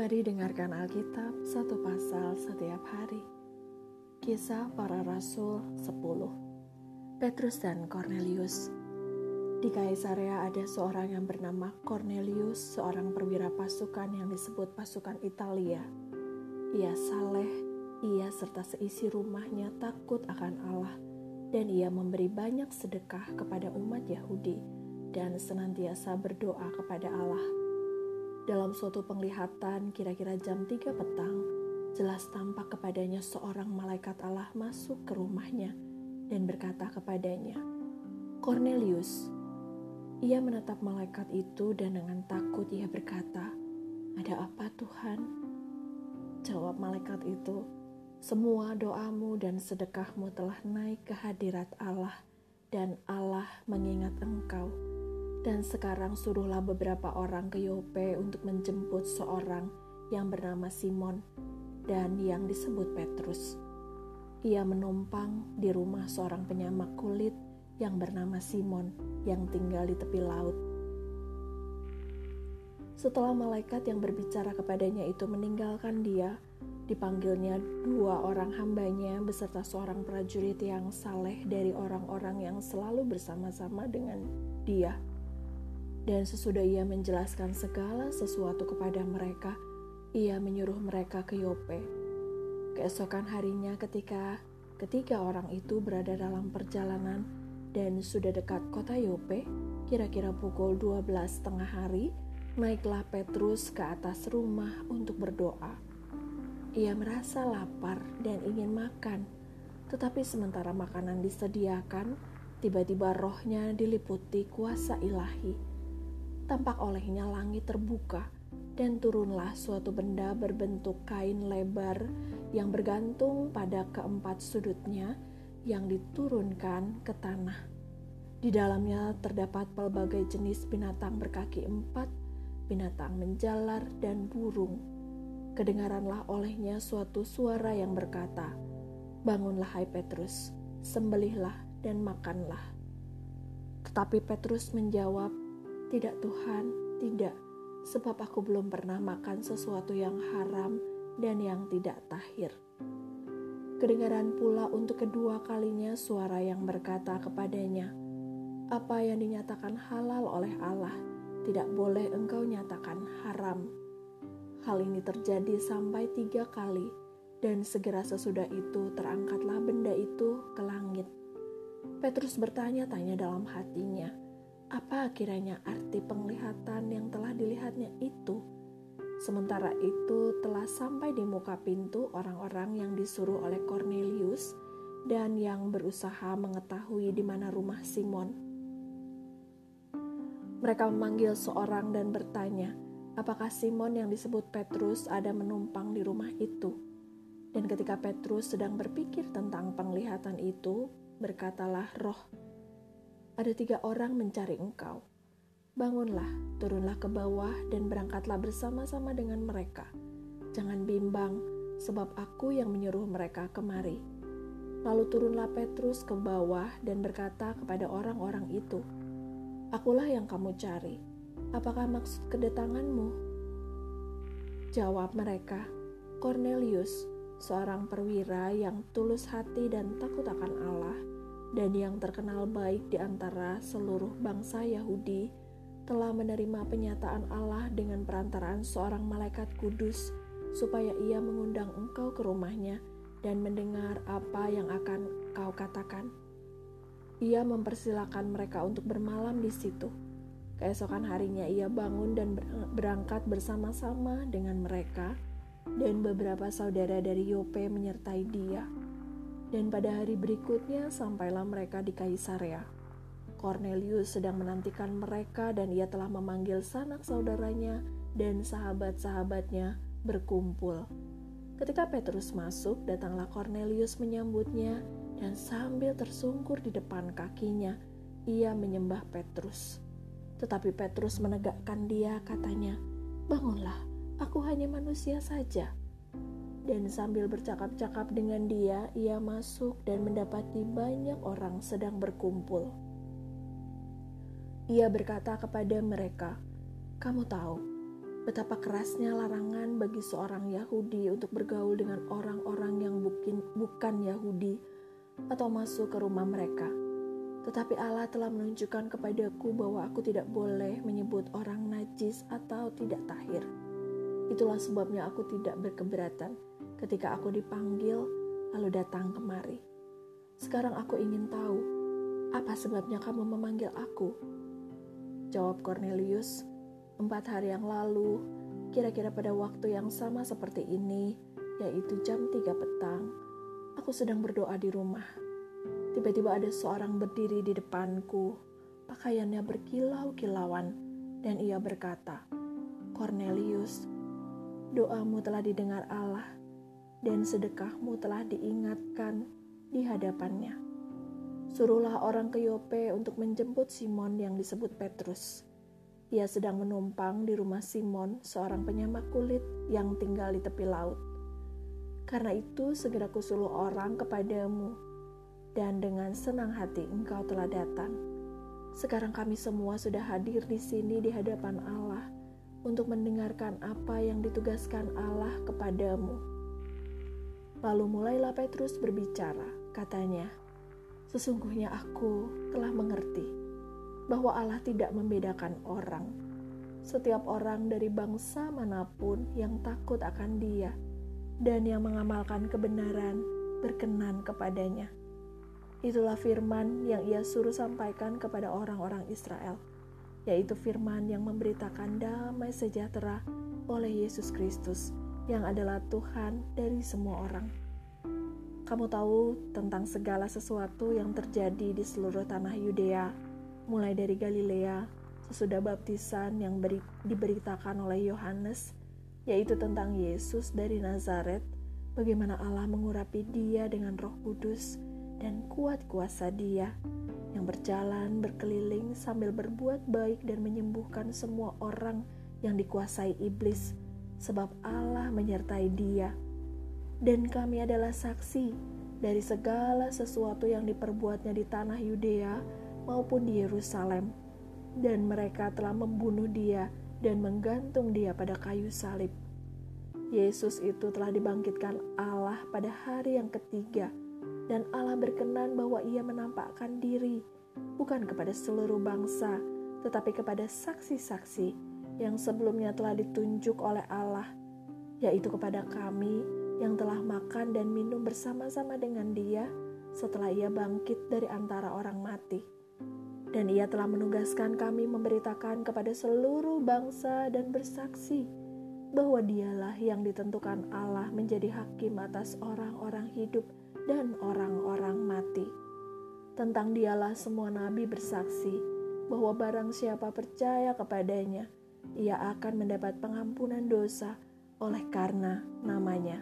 Mari dengarkan Alkitab satu pasal setiap hari. Kisah para Rasul 10 Petrus dan Cornelius Di Kaisarea ada seorang yang bernama Cornelius, seorang perwira pasukan yang disebut pasukan Italia. Ia saleh, ia serta seisi rumahnya takut akan Allah, dan ia memberi banyak sedekah kepada umat Yahudi dan senantiasa berdoa kepada Allah dalam suatu penglihatan kira-kira jam 3 petang, jelas tampak kepadanya seorang malaikat Allah masuk ke rumahnya dan berkata kepadanya, Cornelius. Ia menatap malaikat itu dan dengan takut ia berkata, Ada apa Tuhan? Jawab malaikat itu, Semua doamu dan sedekahmu telah naik ke hadirat Allah dan Allah mengingat engkau dan sekarang suruhlah beberapa orang ke Yope untuk menjemput seorang yang bernama Simon dan yang disebut Petrus. Ia menumpang di rumah seorang penyamak kulit yang bernama Simon yang tinggal di tepi laut. Setelah malaikat yang berbicara kepadanya itu meninggalkan dia, dipanggilnya dua orang hambanya beserta seorang prajurit yang saleh dari orang-orang yang selalu bersama-sama dengan dia dan sesudah ia menjelaskan segala sesuatu kepada mereka, ia menyuruh mereka ke Yope. Keesokan harinya ketika ketiga orang itu berada dalam perjalanan dan sudah dekat kota Yope, kira-kira pukul 12 tengah hari, naiklah Petrus ke atas rumah untuk berdoa. Ia merasa lapar dan ingin makan, tetapi sementara makanan disediakan, tiba-tiba rohnya diliputi kuasa ilahi tampak olehnya langit terbuka dan turunlah suatu benda berbentuk kain lebar yang bergantung pada keempat sudutnya yang diturunkan ke tanah. Di dalamnya terdapat pelbagai jenis binatang berkaki empat, binatang menjalar, dan burung. Kedengaranlah olehnya suatu suara yang berkata, Bangunlah hai Petrus, sembelihlah dan makanlah. Tetapi Petrus menjawab, tidak Tuhan, tidak, sebab aku belum pernah makan sesuatu yang haram dan yang tidak tahir. Kedengaran pula untuk kedua kalinya suara yang berkata kepadanya, "Apa yang dinyatakan halal oleh Allah, tidak boleh engkau nyatakan haram." Hal ini terjadi sampai tiga kali, dan segera sesudah itu terangkatlah benda itu ke langit. Petrus bertanya-tanya dalam hatinya, apa kiranya arti penglihatan yang telah dilihatnya itu? Sementara itu telah sampai di muka pintu orang-orang yang disuruh oleh Cornelius dan yang berusaha mengetahui di mana rumah Simon. Mereka memanggil seorang dan bertanya, apakah Simon yang disebut Petrus ada menumpang di rumah itu? Dan ketika Petrus sedang berpikir tentang penglihatan itu, berkatalah roh ada tiga orang mencari engkau. Bangunlah, turunlah ke bawah, dan berangkatlah bersama-sama dengan mereka. Jangan bimbang, sebab aku yang menyuruh mereka kemari. Lalu turunlah Petrus ke bawah dan berkata kepada orang-orang itu, Akulah yang kamu cari. Apakah maksud kedatanganmu? Jawab mereka, Cornelius, seorang perwira yang tulus hati dan takut akan Allah, dan yang terkenal baik di antara seluruh bangsa Yahudi, telah menerima penyataan Allah dengan perantaraan seorang malaikat kudus, supaya ia mengundang engkau ke rumahnya dan mendengar apa yang akan kau katakan. Ia mempersilahkan mereka untuk bermalam di situ. Keesokan harinya ia bangun dan berangkat bersama-sama dengan mereka, dan beberapa saudara dari Yope menyertai dia. Dan pada hari berikutnya sampailah mereka di Kaisarea. Cornelius sedang menantikan mereka dan ia telah memanggil sanak saudaranya dan sahabat-sahabatnya berkumpul. Ketika Petrus masuk, datanglah Cornelius menyambutnya dan sambil tersungkur di depan kakinya, ia menyembah Petrus. Tetapi Petrus menegakkan dia, katanya, "Bangunlah, aku hanya manusia saja." Dan sambil bercakap-cakap dengan dia, ia masuk dan mendapati banyak orang sedang berkumpul. Ia berkata kepada mereka, "Kamu tahu betapa kerasnya larangan bagi seorang Yahudi untuk bergaul dengan orang-orang yang bukin, bukan Yahudi atau masuk ke rumah mereka. Tetapi Allah telah menunjukkan kepadaku bahwa aku tidak boleh menyebut orang najis atau tidak tahir. Itulah sebabnya aku tidak berkeberatan ketika aku dipanggil lalu datang kemari. Sekarang aku ingin tahu, apa sebabnya kamu memanggil aku? Jawab Cornelius, empat hari yang lalu, kira-kira pada waktu yang sama seperti ini, yaitu jam 3 petang, aku sedang berdoa di rumah. Tiba-tiba ada seorang berdiri di depanku, pakaiannya berkilau-kilauan, dan ia berkata, Cornelius, doamu telah didengar Allah, dan sedekahmu telah diingatkan di hadapannya. Suruhlah orang ke Yope untuk menjemput Simon yang disebut Petrus. Ia sedang menumpang di rumah Simon, seorang penyamak kulit yang tinggal di tepi laut. Karena itu segera kusuruh orang kepadamu, dan dengan senang hati engkau telah datang. Sekarang kami semua sudah hadir di sini di hadapan Allah untuk mendengarkan apa yang ditugaskan Allah kepadamu. Lalu mulailah Petrus berbicara Katanya, "Sesungguhnya aku telah mengerti bahwa Allah tidak membedakan orang. Setiap orang dari bangsa mana pun yang takut akan Dia dan yang mengamalkan kebenaran berkenan kepadanya." Itulah firman yang ia suruh sampaikan kepada orang-orang Israel, yaitu firman yang memberitakan damai sejahtera oleh Yesus Kristus, yang adalah Tuhan dari semua orang. Kamu tahu tentang segala sesuatu yang terjadi di seluruh tanah Yudea, mulai dari Galilea, sesudah baptisan yang beri, diberitakan oleh Yohanes, yaitu tentang Yesus dari Nazaret, bagaimana Allah mengurapi dia dengan roh kudus dan kuat kuasa dia, yang berjalan berkeliling sambil berbuat baik dan menyembuhkan semua orang yang dikuasai iblis, sebab Allah menyertai dia dan kami adalah saksi dari segala sesuatu yang diperbuatnya di tanah Yudea maupun di Yerusalem. Dan mereka telah membunuh dia dan menggantung dia pada kayu salib. Yesus itu telah dibangkitkan Allah pada hari yang ketiga, dan Allah berkenan bahwa ia menampakkan diri bukan kepada seluruh bangsa, tetapi kepada saksi-saksi yang sebelumnya telah ditunjuk oleh Allah, yaitu kepada kami yang telah makan dan minum bersama-sama dengan dia setelah ia bangkit dari antara orang mati. Dan ia telah menugaskan kami memberitakan kepada seluruh bangsa dan bersaksi bahwa dialah yang ditentukan Allah menjadi hakim atas orang-orang hidup dan orang-orang mati. Tentang dialah semua nabi bersaksi bahwa barang siapa percaya kepadanya, ia akan mendapat pengampunan dosa oleh karena namanya.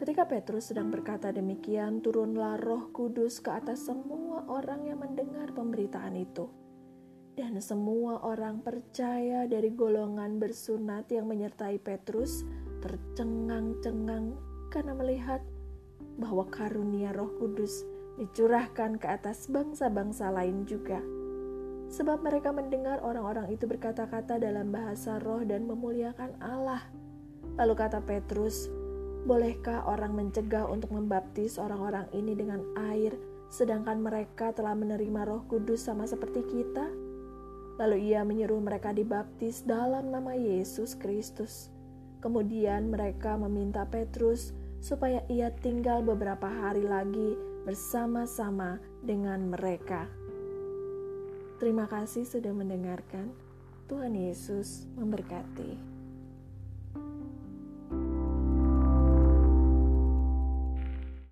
Ketika Petrus sedang berkata demikian, turunlah Roh Kudus ke atas semua orang yang mendengar pemberitaan itu. Dan semua orang percaya dari golongan bersunat yang menyertai Petrus tercengang-cengang karena melihat bahwa karunia Roh Kudus dicurahkan ke atas bangsa-bangsa lain juga. Sebab mereka mendengar orang-orang itu berkata-kata dalam bahasa roh dan memuliakan Allah. Lalu kata Petrus, Bolehkah orang mencegah untuk membaptis orang-orang ini dengan air, sedangkan mereka telah menerima Roh Kudus sama seperti kita? Lalu ia menyuruh mereka dibaptis dalam nama Yesus Kristus. Kemudian mereka meminta Petrus supaya ia tinggal beberapa hari lagi bersama-sama dengan mereka. Terima kasih sudah mendengarkan. Tuhan Yesus memberkati.